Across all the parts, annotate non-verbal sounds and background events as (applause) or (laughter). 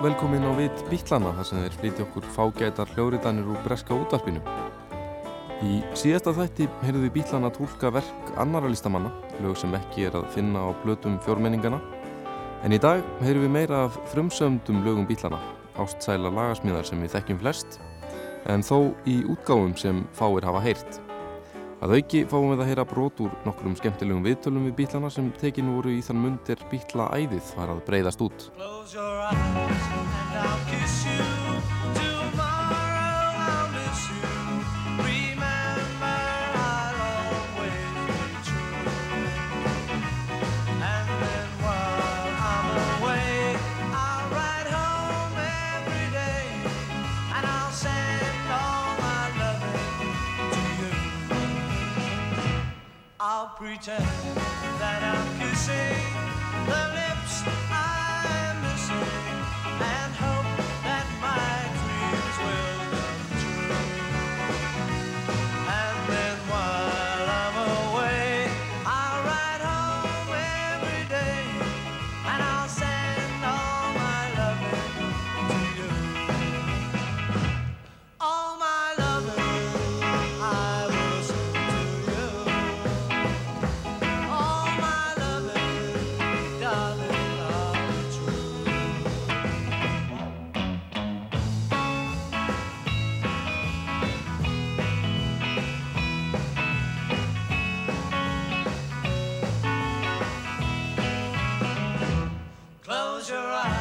velkomin á vitt Bítlana þar sem þeir flytja okkur fágætar hljóriðanir úr breska útarpinu. Í síðasta þætti heyrðu við Bítlana tólka verk annara listamanna, lög sem ekki er að finna á blötum fjórmenningana. En í dag heyrðu við meira af frumsöndum lögum Bítlana, ástsæla lagasmíðar sem við þekkjum flest, en þó í útgáfum sem fáir hafa heyrt. Að auki fáum við að heyra brot úr nokkrum skemmtilegum viðtölum við bílana sem tekin voru í þann mundir bíla æðið var að breyðast út. Pretend that I'm kissing your eyes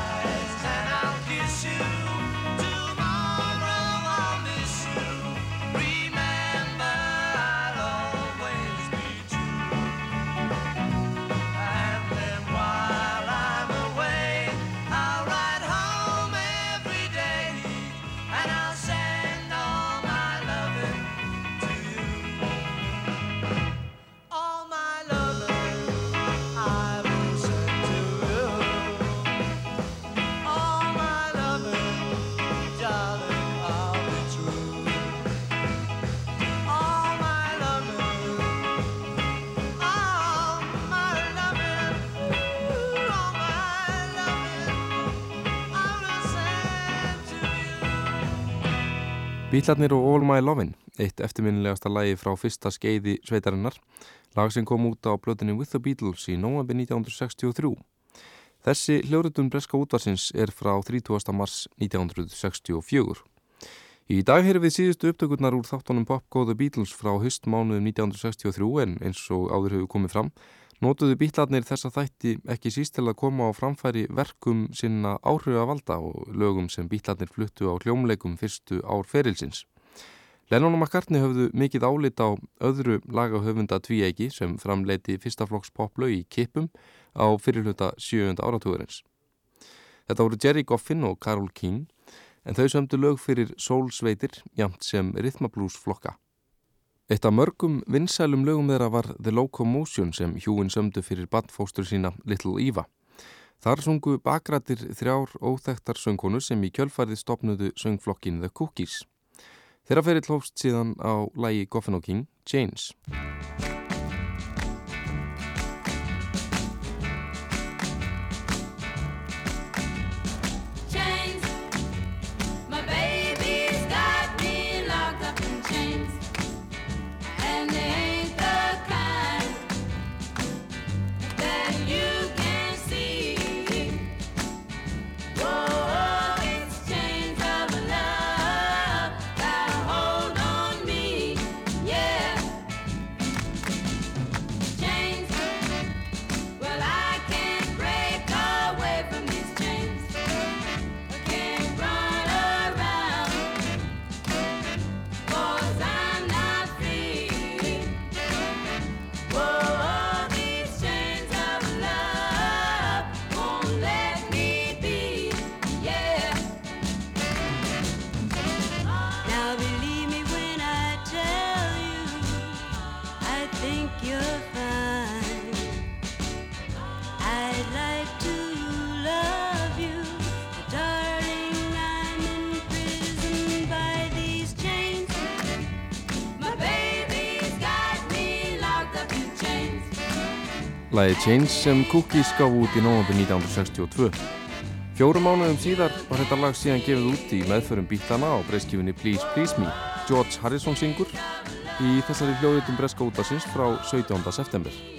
Bílarnir og All My Lovin', eitt eftirminnilegasta lagi frá fyrsta skeiði sveitarinnar, lag sem kom út á blöðinni With the Beatles í november 1963. Þessi hljóritun breska útvarsins er frá 30. mars 1964. Í dag heyrum við síðustu upptökurnar úr þáttunum Pop Go The Beatles frá höstmánuðum 1963 en eins og áður hefur komið fram notuðu bítlarnir þessa þætti ekki síst til að koma á framfæri verkum sinna áhrifavalda og lögum sem bítlarnir fluttu á hljómleikum fyrstu ár ferilsins. Lennon og McCartney höfðu mikið álit á öðru lagahöfunda tvíegi sem framleiti fyrstaflokks poplög í Kipum á fyrirluta 7. áratúðurins. Þetta voru Jerry Goffin og Carole King en þau sömdu lög fyrir sólsveitir jamt sem rithmablús flokka. Eitt af mörgum vinsælum lögum þeirra var The Locomotion sem hjúin sömdu fyrir bandfóstur sína Little Eva. Þar sungu bakrættir þrjár óþektar söngkonu sem í kjölfarið stopnudu söngflokkin The Cookies. Þeirra ferið hlófst síðan á lægi Goffin og King, Janes. Lagi Change sem Cookies gaf út í nógumbi 1962. Fjórum mánuðum síðar var þetta lag síðan gefið út í meðförum bílana á breyskjöfunni Please Please Me. George Harrison syngur í þessari hljóðutum breska útasins frá 17. september.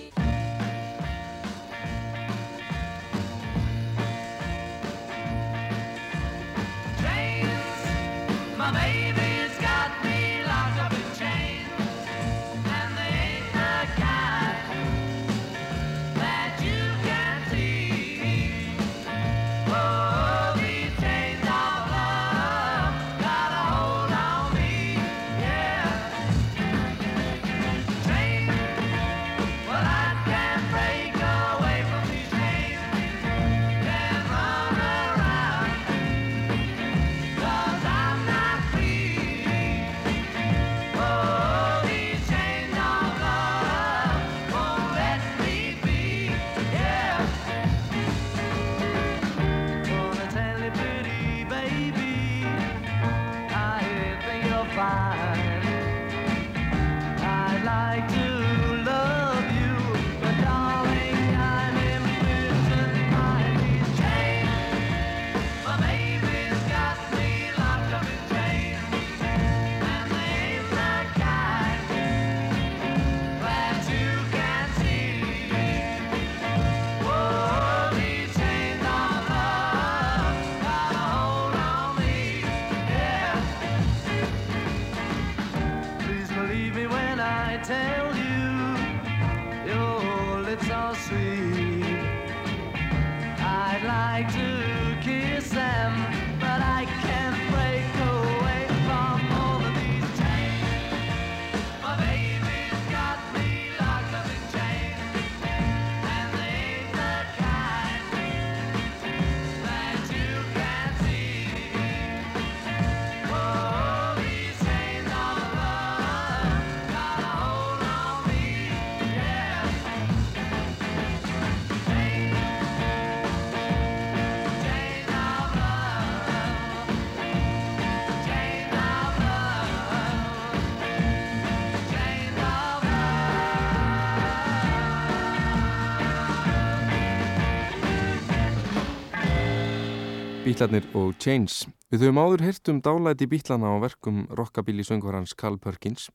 Bítlarnir og Chains. Við höfum áður heyrt um dálæti bítlana á verkum rockabilly söngvarans Carl Perkins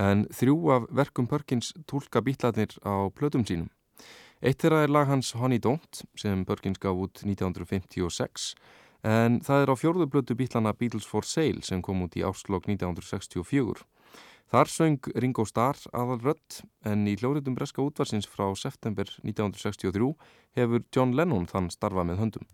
en þrjú af verkum Perkins tólka bítlarnir á plötum sínum. Eitt þeirra er lag hans Honey Don't sem Perkins gaf út 1956 en það er á fjórðu plötu bítlana Beatles for Sale sem kom út í áslokk 1964. Þar söng Ringo Starr aðal rött en í hljóriðum breska útvarsins frá september 1963 hefur John Lennon þann starfa með höndum.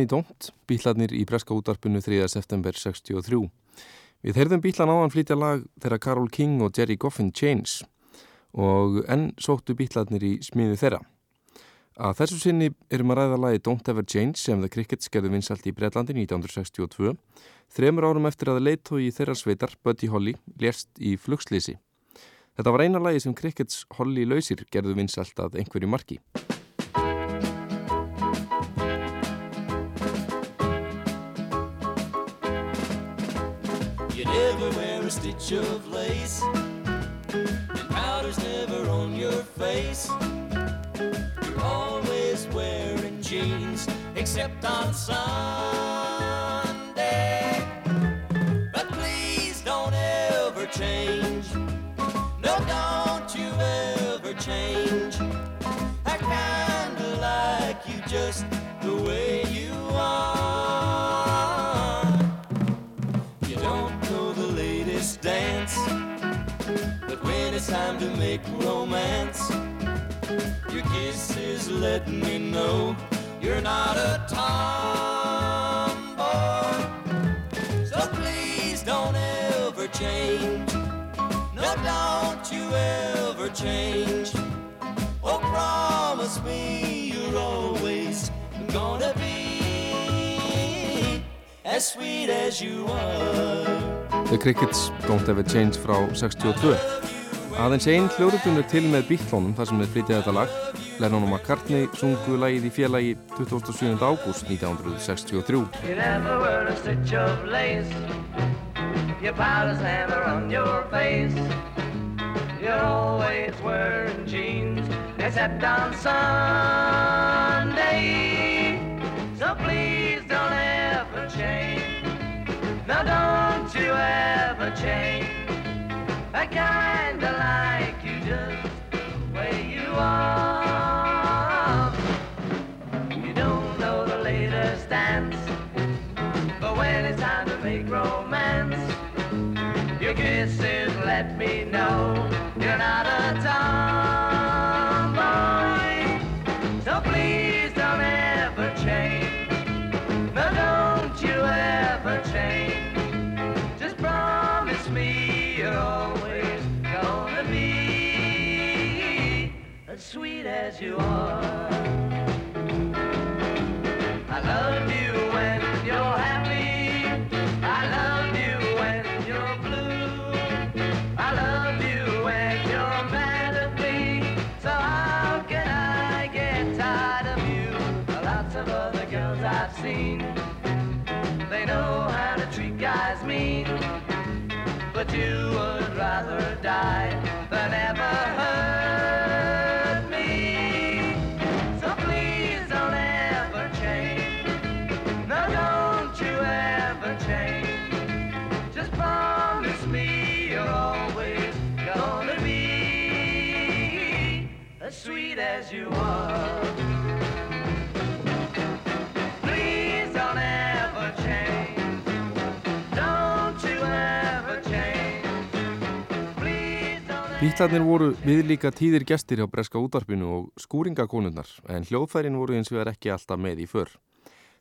Honey Don't, bílarnir í breska útvarpinu 3. september 63. Við heyrðum bílan áðan flytja lag þeirra Carol King og Jerry Goffin Chains og enn sóttu bílarnir í smiðu þeirra. Að þessu sinni erum að ræða lagi Don't Ever Change sem The Crickets gerðu vinsalt í Breitlandi 1962, þremur árum eftir að leitói í þeirra sveitar, Buddy Holly, lérst í flugslýsi. Þetta var eina lagi sem Crickets Holly lausir gerðu vinsalt að einhverju marki. Stitch of lace, and powder's never on your face. You're always wearing jeans, except on Sunday. Time to make romance, your kisses let me know you're not a tomboy. So please don't ever change. No, don't you ever change. Oh, promise me you're always gonna be as sweet as you are. The Crickets Don't Ever Change frá 62. Aðeins einn hljóðrutun er til með bíltónum þar sem þeir flytja þetta lag. Lennon og McCartney sungu lagið í félagi 27. ágúst 1963. You never wear a stitch of lace. Your powder's never on your face. You're always wearing jeans, except on Sunday. So please don't ever change. Now don't you ever change. I kinda like you just the way you are. You don't know the latest dance, but when it's time to make romance, your kisses let me know you're not a tomboy. You are. As you are. Please don't ever change. Don't you ever change. Bítlarnir voru viðlíka tíðir gestir hjá breska útvarpinu og skúringakonunnar en hljóðfærin voru eins og er ekki alltaf með í för.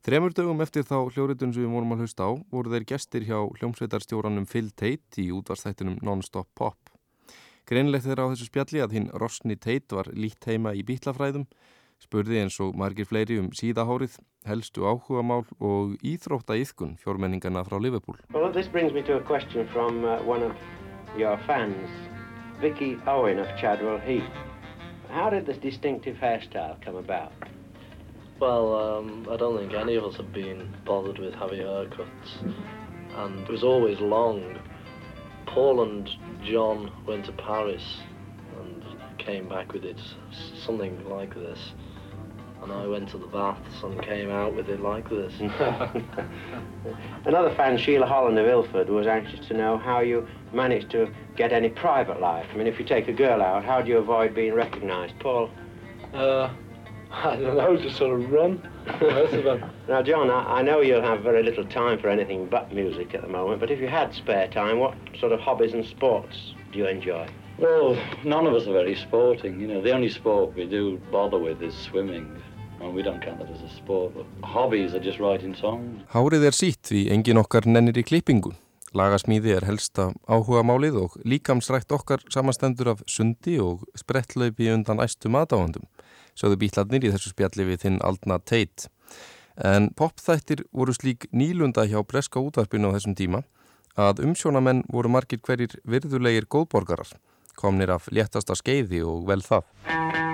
Þremur dögum eftir þá hljóritun sem við vorum að hlusta á voru þeir gestir hjá hljómsveitarstjóranum Phil Tate í útvarstættinum Non-Stop Pop. Greinlegt þeirra á þessu spjalli að hinn Rosni Tate var lítt heima í bítlafræðum, spurði eins og margir fleiri um síðahárið, helstu áhugamál og íþrótta yðkun fjórmenningana frá Liverpool. Well, this brings me to a question from uh, one of your fans, Vicky Owen of Chadwell Heath. How did this distinctive hairstyle come about? Well, um, I don't think any of us have been bothered with heavy haircuts, and it was always long. Paul and John went to Paris and came back with it, something like this. And I went to the baths and came out with it like this. (laughs) Another fan, Sheila Holland of Ilford, was anxious to know how you managed to get any private life. I mean, if you take a girl out, how do you avoid being recognised? Paul? uh, I don't know, just sort of run. Now, John, I, I know you'll have very little time for anything but music at the moment, but if you had spare time, what sort of hobbies and sports do you enjoy? Well, none of us are very sporting. You know, the only sport we do bother with is swimming. Well, we don't count that as a sport, but hobbies are just writing songs. Hárið er sítt því engin okkar nennir í klippingu. Lagasmíði er helsta áhuga málið og líkamsrækt okkar samastendur af sundi og sprettlaupi undan æstu matáhandum, sögðu bítlarnir í þessu spjalli við þinn Aldna Teit. En popþættir voru slík nýlunda hjá breska útvarpinu á þessum tíma að umsjónamenn voru margir hverjir virðulegir góðborgarar, komnir af léttasta skeiði og vel það.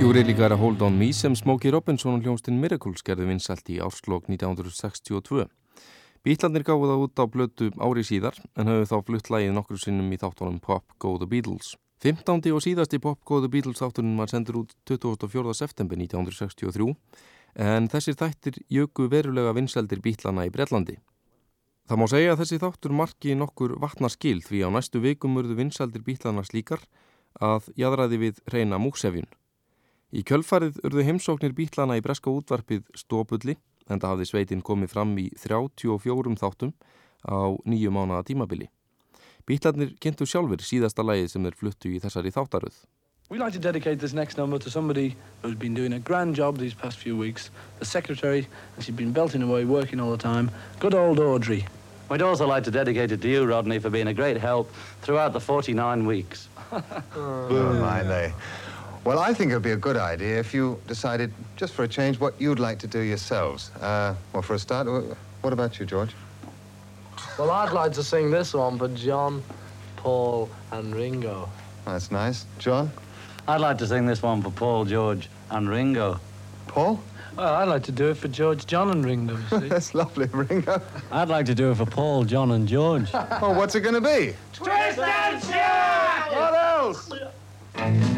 Jú reyli a Hold On Me sem Smokey Robinson og hljónstinn Miracles gerði vinsalt í árslokk 1962. Bítlandir gáðu það út á blötu ári síðar en höfðu þá flutt lægið nokkru sinnum í þáttunum Pop Go The Beatles. 15. og síðasti Pop Go The Beatles þáttunum var sendur út 24. september 1963 en þessir þættir jöku verulega vinsaldir bítlana í Brellandi. Það má segja að þessi þáttur marki nokkur vatnaskil því á næstu vikum urðu vinsaldir bítlana slíkar að jæðraði við reyna múksefjun. Í kjölfarið urðu heimsóknir bítlana í breska útvarpið stópulli en það hafði sveitin komið fram í 34 þáttum á nýju mánaða tímabili. Bítlarnir kynntu sjálfur síðasta lagið sem þeir fluttu í þessari þáttaröð. We'd like to dedicate this next number to somebody who's been doing a grand job these past few weeks. The secretary, and she's been belting away, working all the time. Good old Audrey. We'd also like to dedicate it to you, Rodney, for being a great help throughout the 49 weeks. Oh, my they. Well, I think it would be a good idea if you decided, just for a change, what you'd like to do yourselves. Uh, well, for a start, what about you, George? Well, I'd like to sing this one for John, Paul, and Ringo. That's nice. John? I'd like to sing this one for Paul, George, and Ringo. Paul? Well, I'd like to do it for George, John, and Ringo, you see. (laughs) That's lovely, Ringo. I'd like to do it for Paul, John, and George. Oh, what's it going to be? Twist and shout! What else?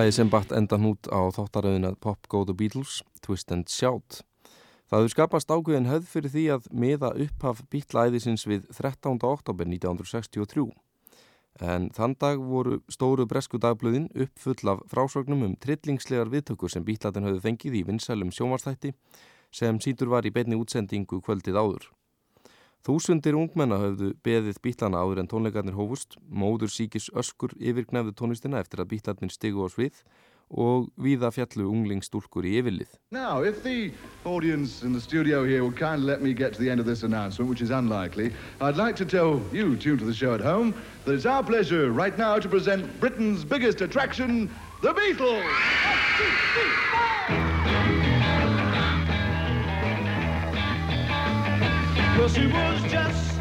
Lagi sem batt endan út á þáttaröðina Pop Go The Beatles, Twist and Shout. Það hefur skapast ákveðin höfð fyrir því að miða upphaf bítlæðisins við 13. oktober 1963. En þann dag voru stóru bresku dagblöðin uppfull af frásögnum um trillingslegar viðtökur sem bítlæðin höfðu fengið í vinsælum sjómarstætti sem sítur var í beinni útsendingu kvöldið áður. Þúsundir ungmenna höfðu beðið bítlana áður en tónleikarnir hófust, móður síkis öskur yfirgnefðu tónlistina eftir að bítlarnir stigu á svið og víða fjallu unglingstúlkur í yfirlið. Now, if the audience in the studio here will kindly let me get to the end of this announcement, which is unlikely, I'd like to tell you, tuned to the show at home, that it's our pleasure right now to present Britain's biggest attraction, the Beatles! Well, she was just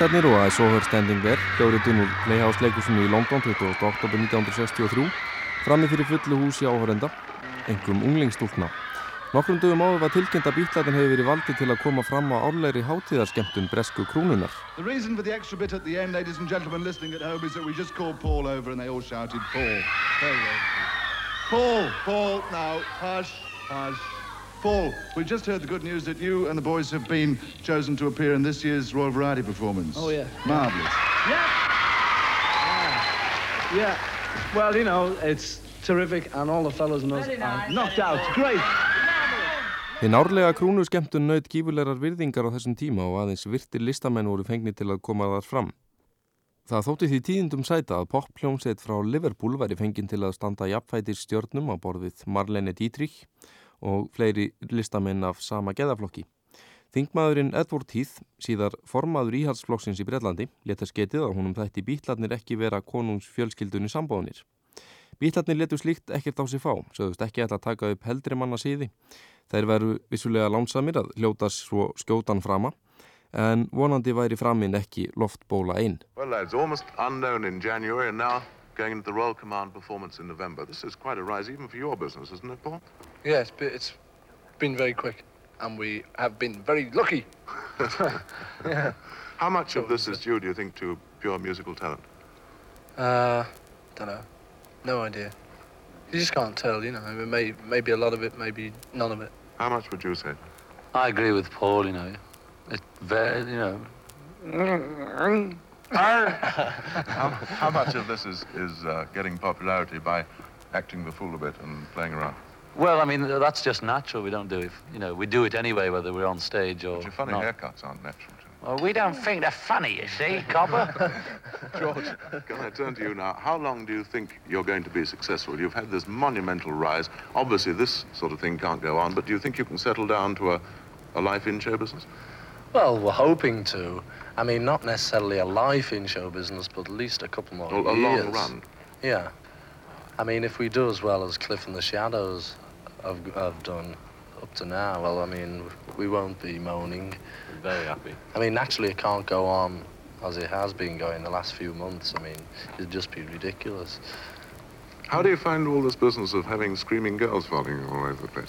Bítlarnir og I Saw Her Standing There hljóðritun úr Playhouse leikusinu í London 20. oktober 1963 frammi fyrir fullu húsi áhörenda, engum unglingstúlkna. Nokkrum dögum áður var tilkynnt að bítlarnir hefur verið valdið til að koma fram á árlegri hátíðarskemtun bresku krúnunar. The reason for the extra bit at the end, ladies and gentlemen listening at home, is that we just called Paul over and they all shouted, Paul. Paul, Paul, now, hush, hush. Paul, we just heard the good news that you and the boys have been chosen to appear in this year's Royal Variety performance. Oh, yeah. Marvellous. Yeah. Well, you know, it's terrific, and all the fellas and us are knocked out. Great. Hinn árlega krúnuskemtun naut gífurlegar virðingar á þessum tíma og aðeins virtir listamenn voru fengni til að koma þar fram. Það þótti því tíðindum sæta að poppljómsveit frá Liverpool væri fenginn til að standa jafnfætir stjörnum á borðið Marlene Dietrich og fleiri listamenn af sama geðaflokki. Þingmaðurinn Edward Heath, síðar formaður íhaldsflokksins í Breitlandi, leta sketið að húnum þætti bítlarnir ekki vera konungs fjölskyldunni sambóðnir. Bítlarnir letu slíkt ekkert á sig fá, sögðust ekki ætla að taka upp heldri manna síði. Þeir veru vissulega lánsamir að hljótast svo skjótan frama, en vonandi væri framinn ekki loftbóla einn. Well, lads, almost unknown in January and now going into the Royal Command performance in November. This is quite a rise even for your business, isn't it, Paul? Yes, but it's been very quick, and we have been very lucky. (laughs) yeah. How much of this is due, do you think, to pure musical talent? Uh, don't know. No idea. You just can't tell, you know. I mean, may, maybe a lot of it, maybe none of it. How much would you say? I agree with Paul, you know. It very, you know. (laughs) how, how much of this is, is uh, getting popularity by acting the fool a bit and playing around? Well, I mean, that's just natural. We don't do it, you know, we do it anyway, whether we're on stage or But your funny not. haircuts aren't natural. Well, we don't think they're funny, you see, Copper. (laughs) George, can I turn to you now? How long do you think you're going to be successful? You've had this monumental rise. Obviously, this sort of thing can't go on, but do you think you can settle down to a, a life in show business? Well, we're hoping to. I mean, not necessarily a life in show business, but at least a couple more A, a long run. Yeah. I mean, if we do as well as Cliff and the Shadows have, have done up to now, well, I mean, we won't be moaning. Very happy. I mean, naturally, it can't go on as it has been going the last few months. I mean, it'd just be ridiculous. How do you find all this business of having screaming girls following you all over the place?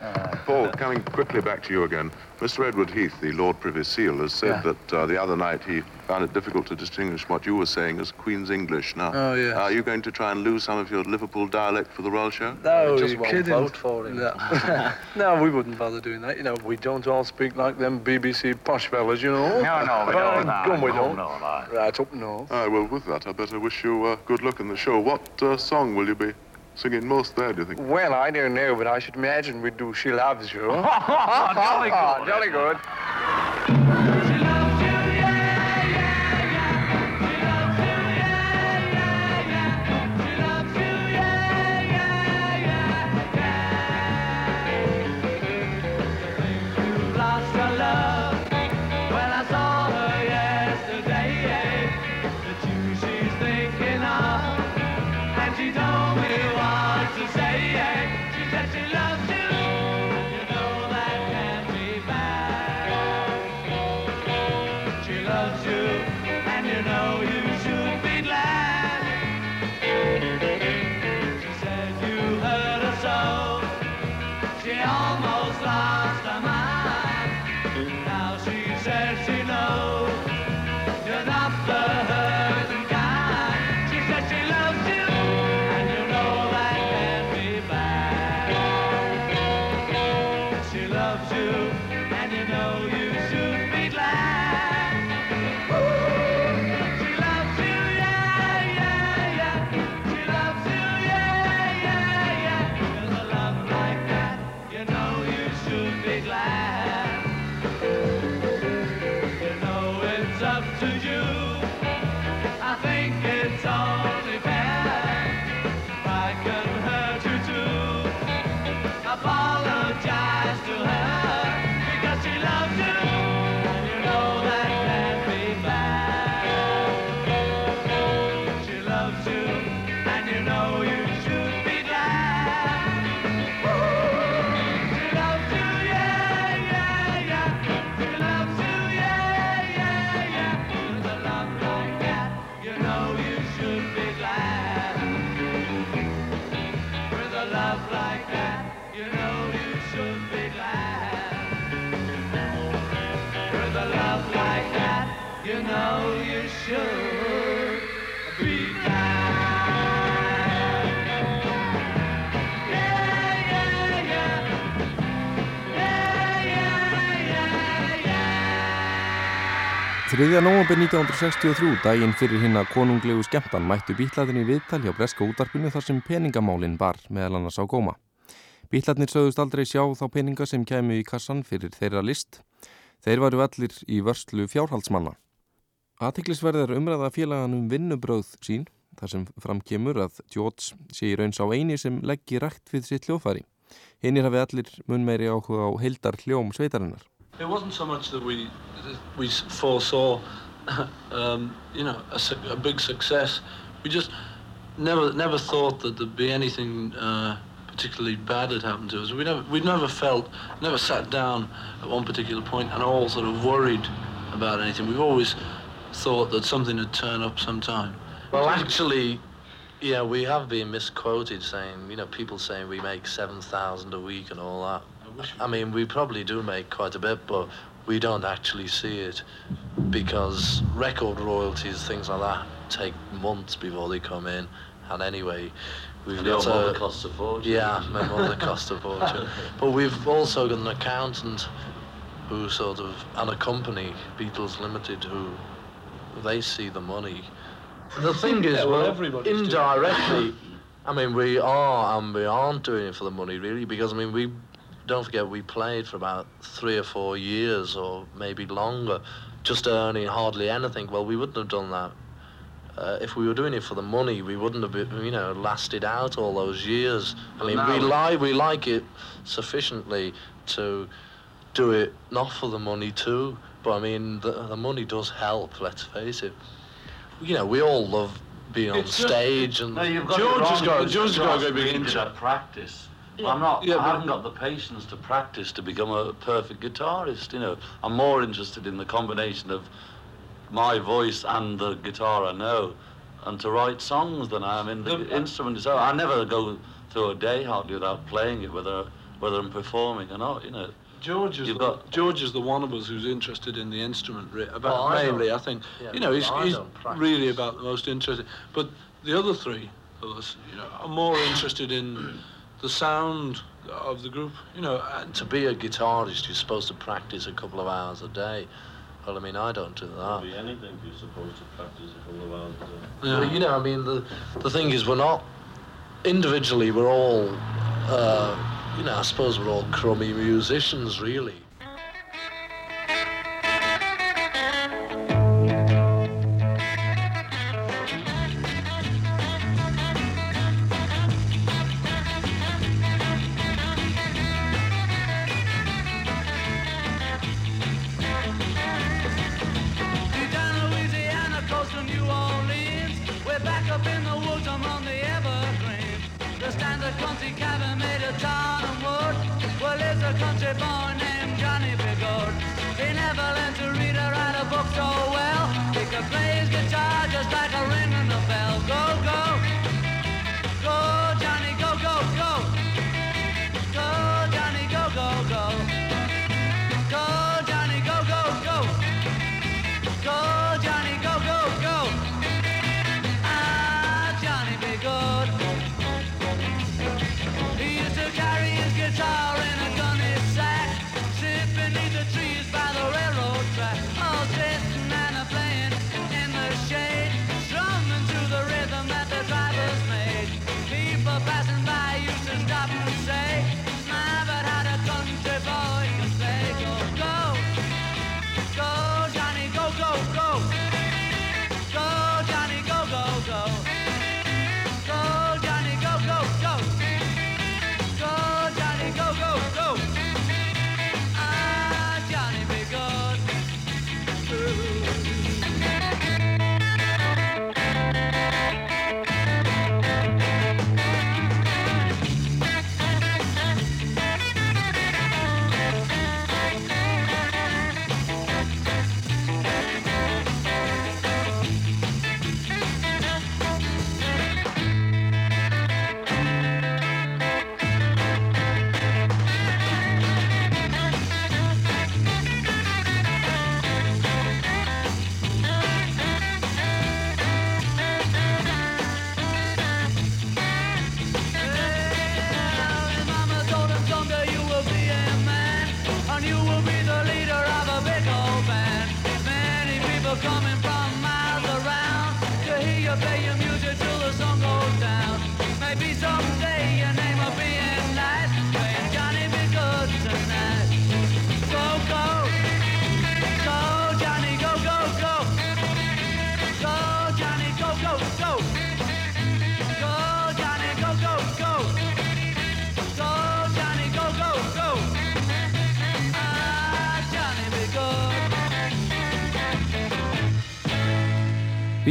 God. Paul, coming quickly back to you again. Mr. Edward Heath, the Lord Privy Seal, has said Yeah. that uh, the other night he found it difficult to distinguish what you were saying as Queen's English. Now, Oh, yes. are you going to try and lose some of your Liverpool dialect for the Royal Show? No, just you won't kidding? vote for him. No. (laughs) no, we wouldn't bother doing that. You know, we don't all speak like them BBC posh fellas, you know. No, no, we don't. (laughs) no, gum, we don't. no, no. Right up north. Ah, well, with that, I better wish you uh, good luck in the show. What uh, song will you be singing most there, do you think? Well, I don't know, but I should imagine we'd do She Loves You. (laughs) Oh, jolly (laughs) oh, good. Jolly good. You're 3. november 1963, daginn fyrir hinn að konunglegu skemmtan, mættu bítlaðin í viðtal hjá Breska útarpinu þar sem peningamálinn bar meðal annars á góma. Bítlarnir sögðust aldrei sjá þá peninga sem kæmu í kassan fyrir þeirra list. Þeir varu allir í vörslu fjárhaldsmanna. Atiklisverðar umræða félagan um vinnubröð sín, þar sem framkemur að George sé í raun sá eini sem leggji rætt við sitt hljófari. Hinnir hafi allir mun meiri áhuga á heildar hljóm sveitarinnar. It wasn't so much that we we foresaw, (laughs) um, you know, a, a big success. We just never never thought that there'd be anything uh, particularly bad that happened to us. We never we never felt, never sat down at one particular point and all sort of worried about anything. We've always thought that something would turn up sometime. Well, actually, yeah, we have been misquoted saying, you know, people saying we make 7,000 a week and all that. I mean, we probably do make quite a bit, but we don't actually see it because record royalties, things like that, take months before they come in. And anyway, we've And got a, costs a fortune. Yeah, my mother cost a fortune. (laughs) But we've also got an accountant who sort of, and a company, Beatles Limited, who they see the money. The (laughs) thing is, Yeah, well, well, everybody's doing it. indirectly, I mean, we are and we aren't doing it for the money, really, because, I mean, we, don't forget, we played for about three or four years or maybe longer, just earning hardly anything. Well, we wouldn't have done that. Uh, if we were doing it for the money, we wouldn't have, been, you know, lasted out all those years. I mean, we like we like it sufficiently to do it not for the money too. But I mean, the, the money does help. Let's face it. You know, we all love being on just- stage and No, George has got It's George has got a great big interest. practice. Yeah. I'm not. Yeah, I haven't got the patience to practice to become a perfect guitarist. You know, I'm more interested in the combination of my voice and the guitar I know, and to write songs than I am in the instrument itself. I never go through a day hardly without playing it, whether whether I'm performing or not. You know. George is You've the, got- George is the one of us who's interested in the instrument. Re- Oh, about I mainly, I think. yeah, you know, he's, he's really about the most interested. But the other three of us, you know, are more interested in the sound of the group. You know, and to be a guitarist, you're supposed to practice a couple of hours a day. Well, I mean, I don't do that. Be anything you're supposed to practice a couple of hours a day. Yeah. Well, you know, I mean, the the thing is, we're not individually. We're all, uh, you know, I suppose we're all crummy musicians, really.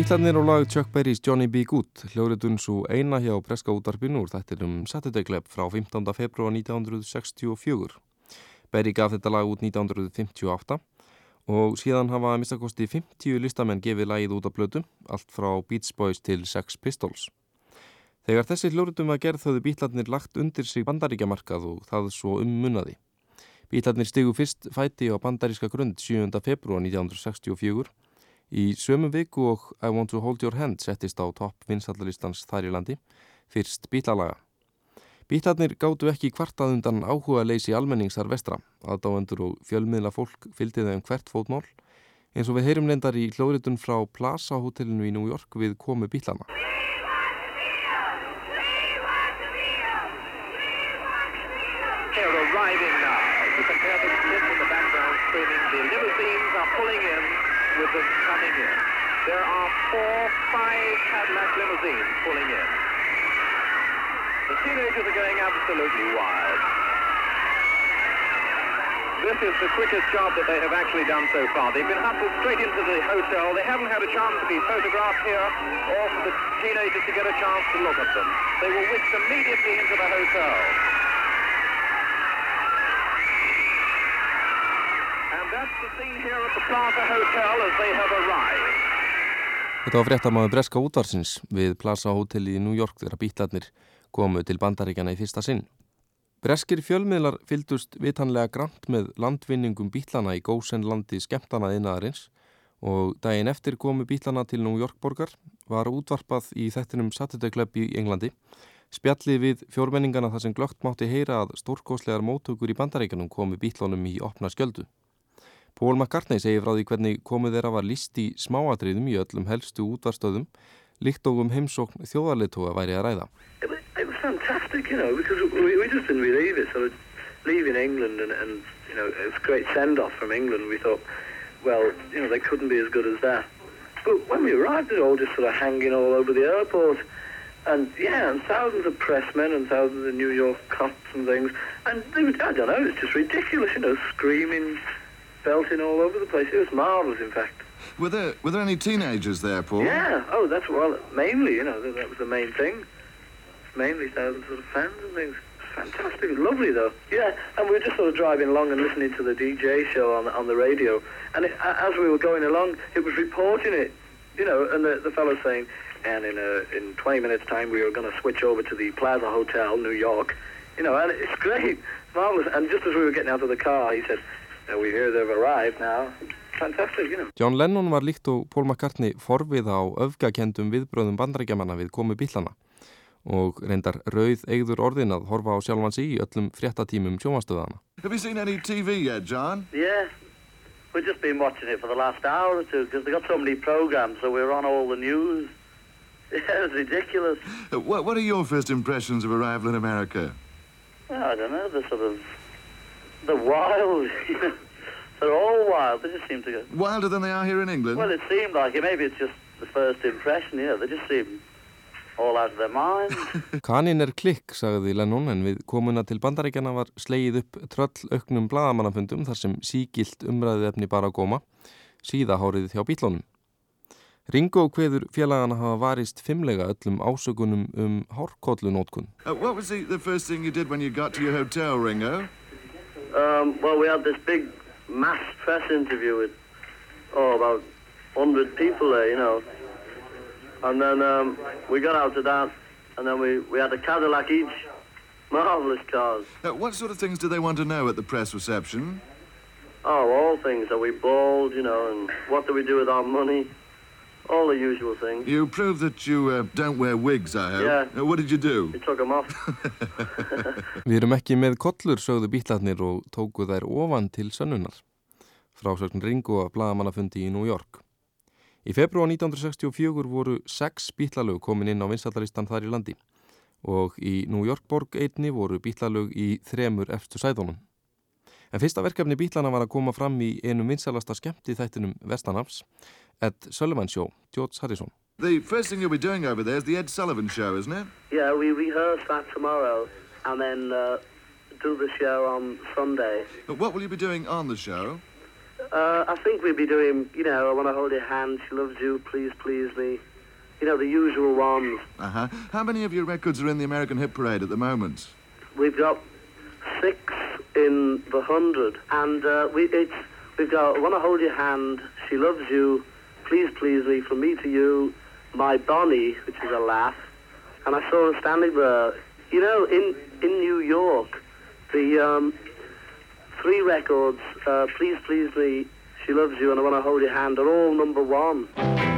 Bítlarnir og lag Chuck Berrys Johnny B. Good hljóðritun svo eina hjá Preska útarpinu úr þættinum Saturday Club frá 15. februar 1964. Berry gaf þetta lag út 1958 og síðan hafa mistakosti 50 listamenn gefið lagið út af blötu, allt frá Beach Boys til Sex Pistols. Þegar þessi hljóðritum var gerð höfðu bítlarnir lagt undir sig bandaríkjamarkað og það svo um munnaði. Bílarnir stigu fyrst fæti á bandaríska grund 7. februar 1964 í sömu viku og I Want to Hold Your Hand settist á topp vinstallaristans þar í landi, fyrst bílalaga. Bílarnir gáttu ekki kvartað undan áhuga leysi almenningsar vestra, aðdáendur og fjölmiðla fólk fylgdi þeim hvert fótmál, eins og við heyrum lendar í hljóðritun frá Plaza hotellinu í New York við komu bílana. They're arriving now. The kids in the background screaming. The limousines are pulling in with them coming in. There are four, five Cadillac limousines pulling in. The teenagers are going absolutely wild. This is the quickest job that they have actually done so far. They've been hustled straight into the hotel. They haven't had a chance to be photographed here or for the teenagers to get a chance to look at them. They were whisked immediately into the hotel. Þetta var fréttamaður Breska útvarsins við Plaza Hotel í New York þegar bítlarnir komu til bandaríkjana í fyrsta sinn. Breskir fjölmiðlar fyldust vitanlega grant með landvinningum bítlana í gósenlandi skemmtana innaðarins og daginn eftir komu bítlana til New York borgar var útvarpað í þettinum Saturday Club í Englandi spjallið við fjórmenningana þar sem glögt mátti heyra að stórkoslegar móttökur í bandaríkanum komu bítlunum í opna skjöldu. Pól McCartney segir frá því hvernig komu þeirra var list í smáatriðum í öllum helstu útvarstöðum líkt og um heimsókn þjóðarleitóa væri að ræða. it was fantastic, you know, we, we it. So and, and you know, it was. We thought, well, you know, they couldn't be as good as that. But when we arrived, it all just sort of hanging all over the airport. And yeah, and thousands of pressmen and thousands of New York cops and things. And they were, I don't know, it's just ridiculous, you know, screaming, belting all over the place. It was marvellous, in fact. Were there were there any teenagers there, Paul? Yeah, oh, that's well, mainly, you know, that, that was the main thing. Mainly thousands of fans and things. Fantastic, lovely though. Yeah, and we were just sort of driving along and listening to the DJ show on on the radio, and it, as we were going along, it was reporting it, you know, and the the fellow saying, and in a, in 20 minutes time we were going to switch over to the Plaza Hotel, New York, you know, and it's great, marvelous. And just as we were getting out of the car, he said, "Now we hear they've arrived now." Fantastic, you know. John Lennon var líkt og Paul McCartney forvið á öfgakendum viðbröðum bandarækjamanna við komu bílana og reyndar rauð eigður orðin að horfa á sjálfan sig í öllum fréttatímum sjómastöðana. Have you seen any TV yet, John? Yeah, we've just been watching it for the last hour or two because they got so many programs, so we're on all the news. (laughs) Yeah, it's ridiculous. Uh, what, what are your first impressions of arrival in America? Well, I don't know, they're sort of, they're wild. (laughs) they're all wild. They just seem to go. Wilder than they are here in England? Well, it seemed like it. Maybe it's just the first impression. Yeah, they just seem all out of their minds. (laughs) Kanin er klikk, sagði Lennon, en við komuna til bandaríkjana var slegið upp tröll auknum bladamannafundum þar sem sígilt umræðið efni bara að góma, síðahárið hjá bílónum. Ringo kveður félagana hafa varist fimmlega öllum ásökunum um hárkollunótkun. Uh, Um, well, we had this big mass press interview with, oh, about 100 people there, you know. And then um, we got out of that, and then we, we had a Cadillac each. Marvellous cars. Uh, what sort of things do they want to know at the press reception? Oh, all things. Are we bald, you know, and what do we do with our money? All the usual things. You proved that you uh, don't wear wigs, I hope. Yeah. Uh, what did you do? We took them off. (laughs) Við erum ekki með kollur, sögðu bílarnir og tóku þær ofan til sönnunar. Frásögn Ringo að bladamannafundi í New York. Í februar 1964 voru sex bílalög komin inn á vinstallalistan þar í landi og í New York borg einni voru bílalög í þremur efstu sæðunum. En fyrsta verkefni bílana var að koma fram í einum vinsalasta skemmti þættinum Vestanafs, Ed Sullivan Show, George Harrison. The first thing you'll be doing over there is the Ed Sullivan Show, isn't it? yeah, we rehearse that tomorrow, and then uh, do the show on Sunday. But what will you be doing on the show? Uh, I think we'd be doing, you know, I want to hold your hand, she loves you, please, please me. You know, the usual ones. Uh-huh. How many of your records are in the American Hit Parade at the moment? We've got six in the hundred, and uh, we it's we've got to hold your hand, she loves you, please, please me, from me to you, my Bonnie, which is a laugh, and I saw her standing there. You know, in in New York, the um, three records. Uh, Please Please Me, She Loves You, and I Want to Hold Your Hand are all number one.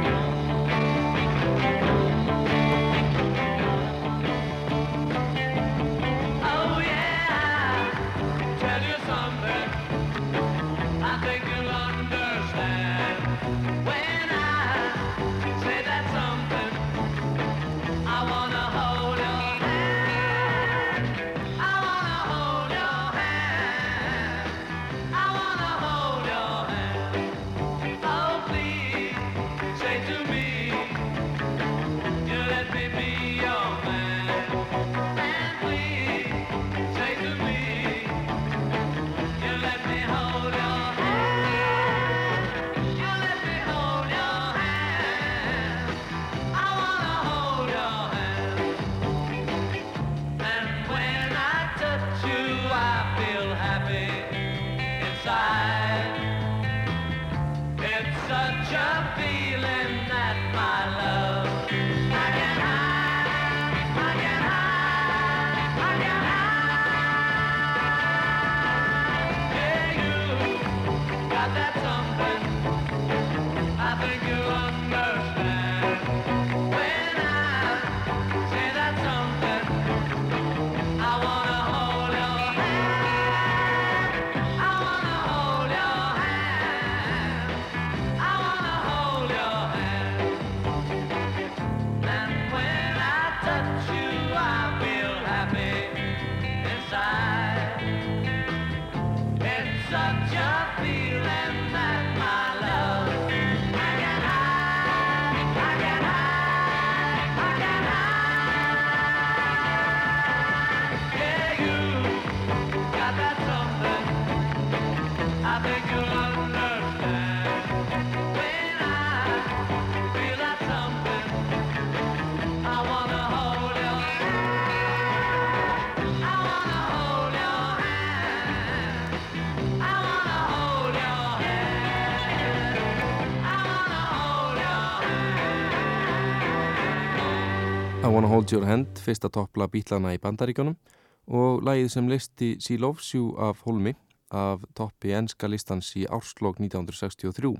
Hold Your Hand, fyrsta toppla bítlana í bandaríkjónum og lagið sem listi Loves You af Holmi af toppi enska listans í árslokk 1963.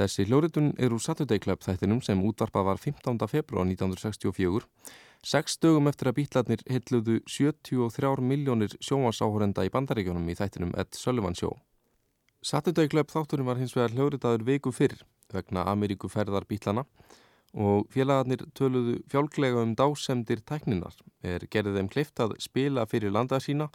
Þessi hljóritun er úr Saturday Club þættinum sem útvarpað var 15. februar 1964, sex dögum eftir að bítlarnir hilluðu 73 miljónir sjónvarsáhórenda í bandaríkjónum í þættinum Ed Sullivan Show. Saturday Club þátturinn var hins vegar hljóritaður viku fyrr vegna Ameríku ferðar bítlana og félagarnir töluðu fjálglega um dásemdir tækninar er gerðið þeim kleift að spila fyrir landa sína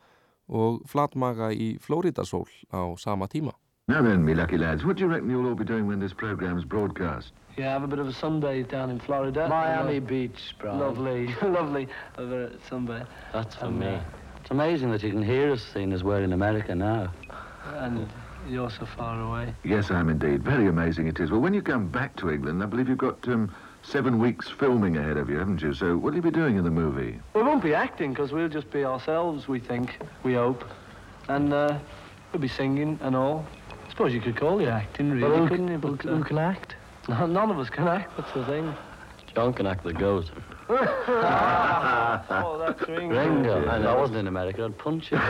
og flatmaga í Flóridasól á sama tíma. Now then, me lucky lads, what do you reckon you'll all be doing when this program's broadcast? Yeah, have a bit of a sunbathe down in Florida. Miami Uh, Beach, Brian. Lovely, (laughs) lovely. Have a sunbathe. That's for And, me. uh, It's amazing that you can hear us seeing as we're in America now. And you're so far away. Yes, I am indeed. Very amazing it is. Well, when you come back to England, I believe you've got um, seven weeks filming ahead of you, haven't you? So what will you be doing in the movie? We won't be acting because we'll just be ourselves, we think, we hope. And uh, we'll be singing and all. I suppose you could call it acting, really, Well, who couldn't can- you? But, can- uh, who can act? No, (laughs) none of us can act, that's the thing. John can act the goat. Oh, that's Ringo. Ringo. Yeah. If I wasn't in America, I'd punch you. (laughs)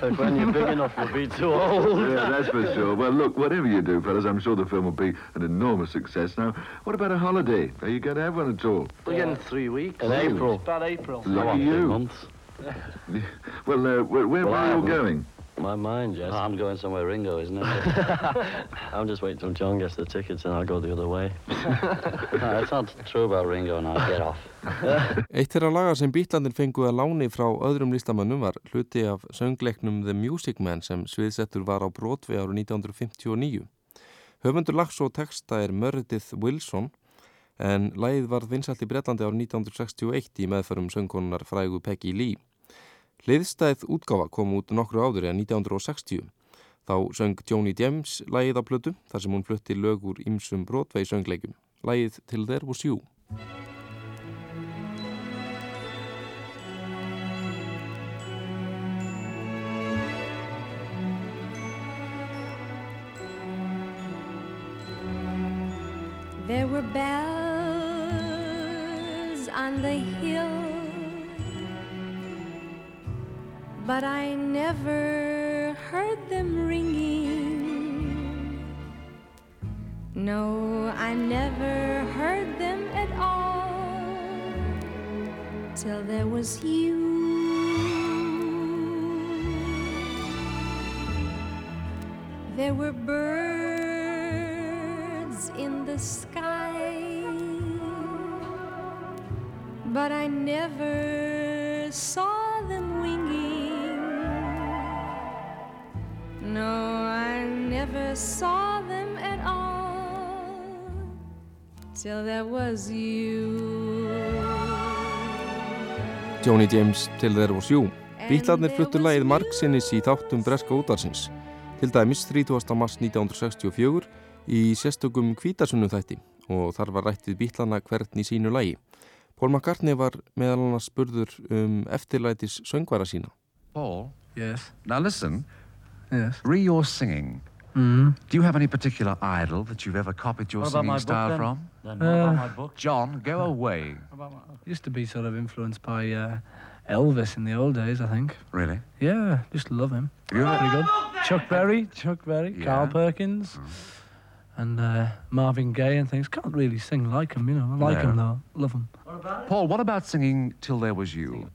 But when you're big enough, you'll be too old. yeah, that's for sure. Well, look, whatever you do, fellas, I'm sure the film will be an enormous success. Now, what about a holiday? Are you going to have one at all? We're getting three weeks. In April. It's about April. Lucky you. months. (laughs) Well, uh, where, where, Well, are you all haven't- going? My mind, yes. I'm going somewhere Ringo, isn't it? (laughs) I'm just waiting till John gets the tickets and I'll go the other way. (laughs) no, it's not true about Ringo and I'll get off. (laughs) Eitt þeirra laga sem bítlandir fengu að láni frá öðrum listamannum var hluti af söngleiknum The Music Man sem sviðsettur var á Broadway áru 1959. Höfundur lags og texta er Meredith Wilson en lagið var vinsalt í Bretlandi áru 1961 í meðförum söngkonunar frægu Peggy Lee. Hliðstæð útgáfa kom út nokkru áður en 1960. Þá söng Joni James lagið á plötu þar sem hún flutti lög úr ymsum Broadway söngleikum. Lagið Till There Was You. There were bells on the hill but I never heard them ringing. No, I never heard them at all till there was you. There were birds in the sky, but I never never saw them at all till there was you. Joni James til þeir og sjú. Bítlarnir fluttu lagið margsinnis í þáttum breska útarsins. Til dæmis 30. mars 1964 í sérstökum kvítarsunum þætti og þar var rættið bítlarna hvern í sínu lagi. Paul McCartney var meðal annars spurður um eftirlætis söngvara sína. Paul? Yes. Now listen. Yes. Re your singing. Mm. Do you have any particular idol that you've ever copied your What about singing my book, style then? from? Then what about my book? John, go away. Used to be sort of influenced by uh, Elvis in the old days, I think. Really? Yeah, just love him. You ever- Pretty good. Chuck Berry, Chuck Berry, Carl Yeah. Perkins, and uh, Marvin Gaye and things. Can't really sing like him, you know. I like him though. Love him. Paul, what about singing Till There Was You?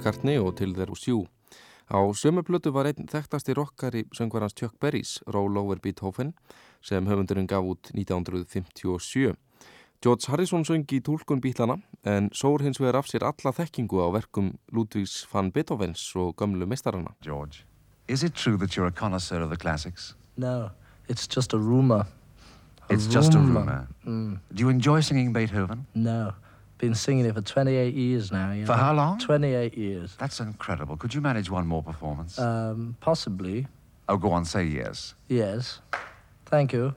McCartney og til þeir og sjú. Á sömu plötu var einn þekktasti rockari söngvarans Chuck Berrys, Roll Over Beethoven, sem höfundurinn gaf út 1957. George Harrison söng í tólkun bílana en sór hins vegar af sér alla þekkingu á verkum Ludvígs van Beethovens og gömlu meistarana. George, is it true that you're a connoisseur of the classics? No, it's just a rumor. It's just a rumour. rumor. Mm. Do you enjoy singing Beethoven? No, been singing it for 28 years now. You For know? how long? 28 years. That's incredible. Could you manage one more performance? Um, possibly, oh, go on, say yes. yes. Thank you.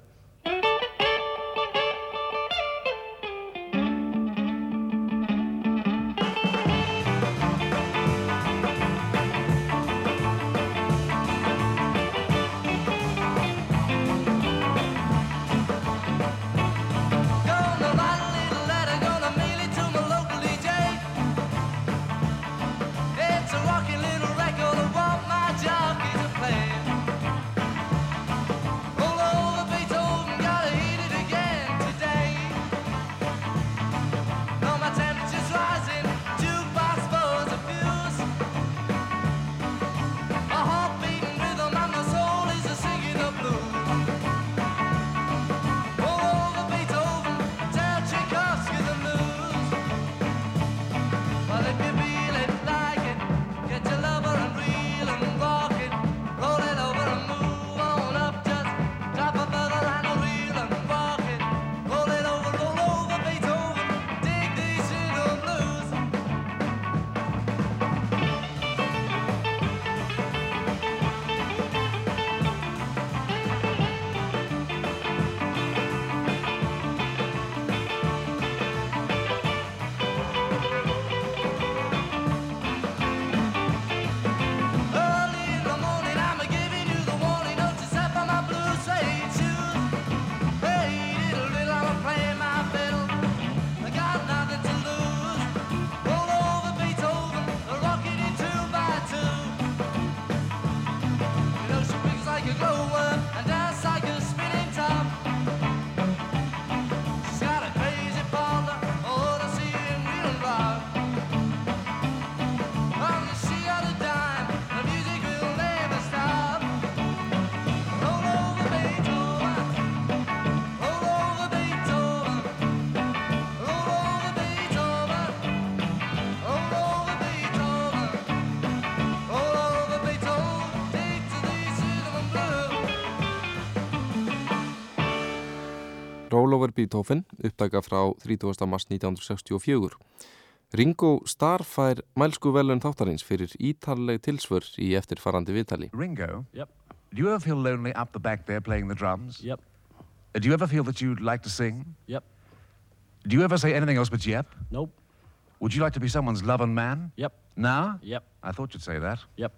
Beethoven, upptaka frá 30. mars 1964. Ringo Starr fær mælsku velun þáttarins fyrir ítarleg tilsvör í eftirfarandi viðtali. Ringo? Yep. Do you ever feel lonely up the back there playing the drums? Yep. Uh, do you ever feel that you'd like to sing? Yep. Do you ever say anything else but yep? Nope. Would you like to be someone's love and man? Yep. Now? Yep. I thought you'd say that. Yep.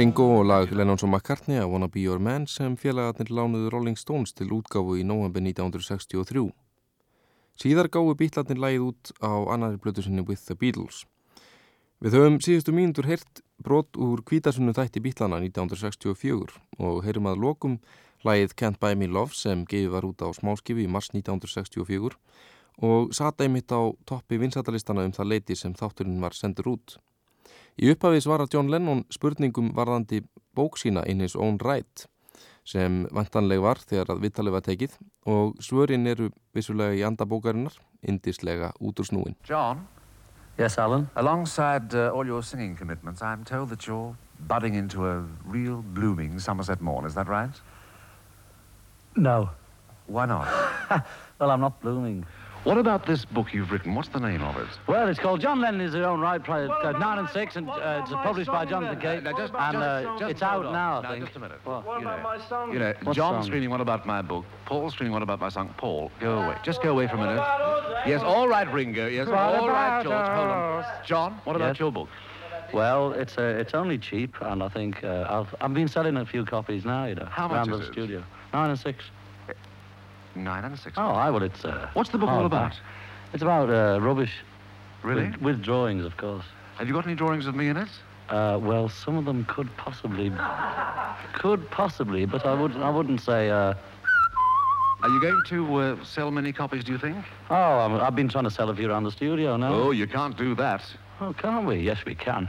Ringo og lag Lennons og McCartney að Wanna Be Your Man sem félagarnir lánuðu Rolling Stones til útgáfu í november 1963. Síðar gáfu bítlarnir lagið út á annari blötu sinni With the Beatles. Við höfum síðustu mínútur heyrt brot úr kvítasunum þætti bítlana 1964 og heyrum að lokum lagið Can't Buy Me Love sem gefið var út á smáskifi í mars 1964 og sata einmitt á toppi vinsatalistana um það leiti sem þátturinn var sendur út. Í upphafið svara John Lennon spurningum varðandi bók sína in his own right sem vantanleg var þegar að vittalið var tekið og svörin eru vissulega í anda bókarinnar, indislega út úr snúin. John? Yes, Alan? Alongside uh, all your singing commitments, I'm told that you're budding into a real blooming Somerset morn. Is that right? No. Why not? (laughs) Well, I'm not blooming. What about this book you've written? What's the name of it? Well, it's called John Lennon is his own right, pri- uh, 9 and 6, and uh, it's published by Jonathan Cape, Now, just- and uh, just- just it's out now, I Now, think. just a minute. What? You know, You know, What John's song? screaming, what about my book? Paul's screaming, what about my song? Paul, go away. Just go away for a minute. Yes, all right, Ringo. Yes, What all right, about George. Hold on. John, what about Yes? your book? Well, it's uh, it's only cheap, and I think uh, I've I've been selling a few copies now, you know, How much around is the it? studio. Nine and six. Nine and six. Oh, I will. it's. Uh, What's the book all hardback. about? It's about uh, rubbish. Really? With, with drawings, of course. Have you got any drawings of me in it? Uh, well, some of them could possibly, could possibly, but I wouldn't. I wouldn't say. Uh, Are you going to uh, sell many copies, do you think? oh, I'm, I've been trying to sell a few around the studio now. Oh, you can't do that. Oh, can't we? Yes, we can.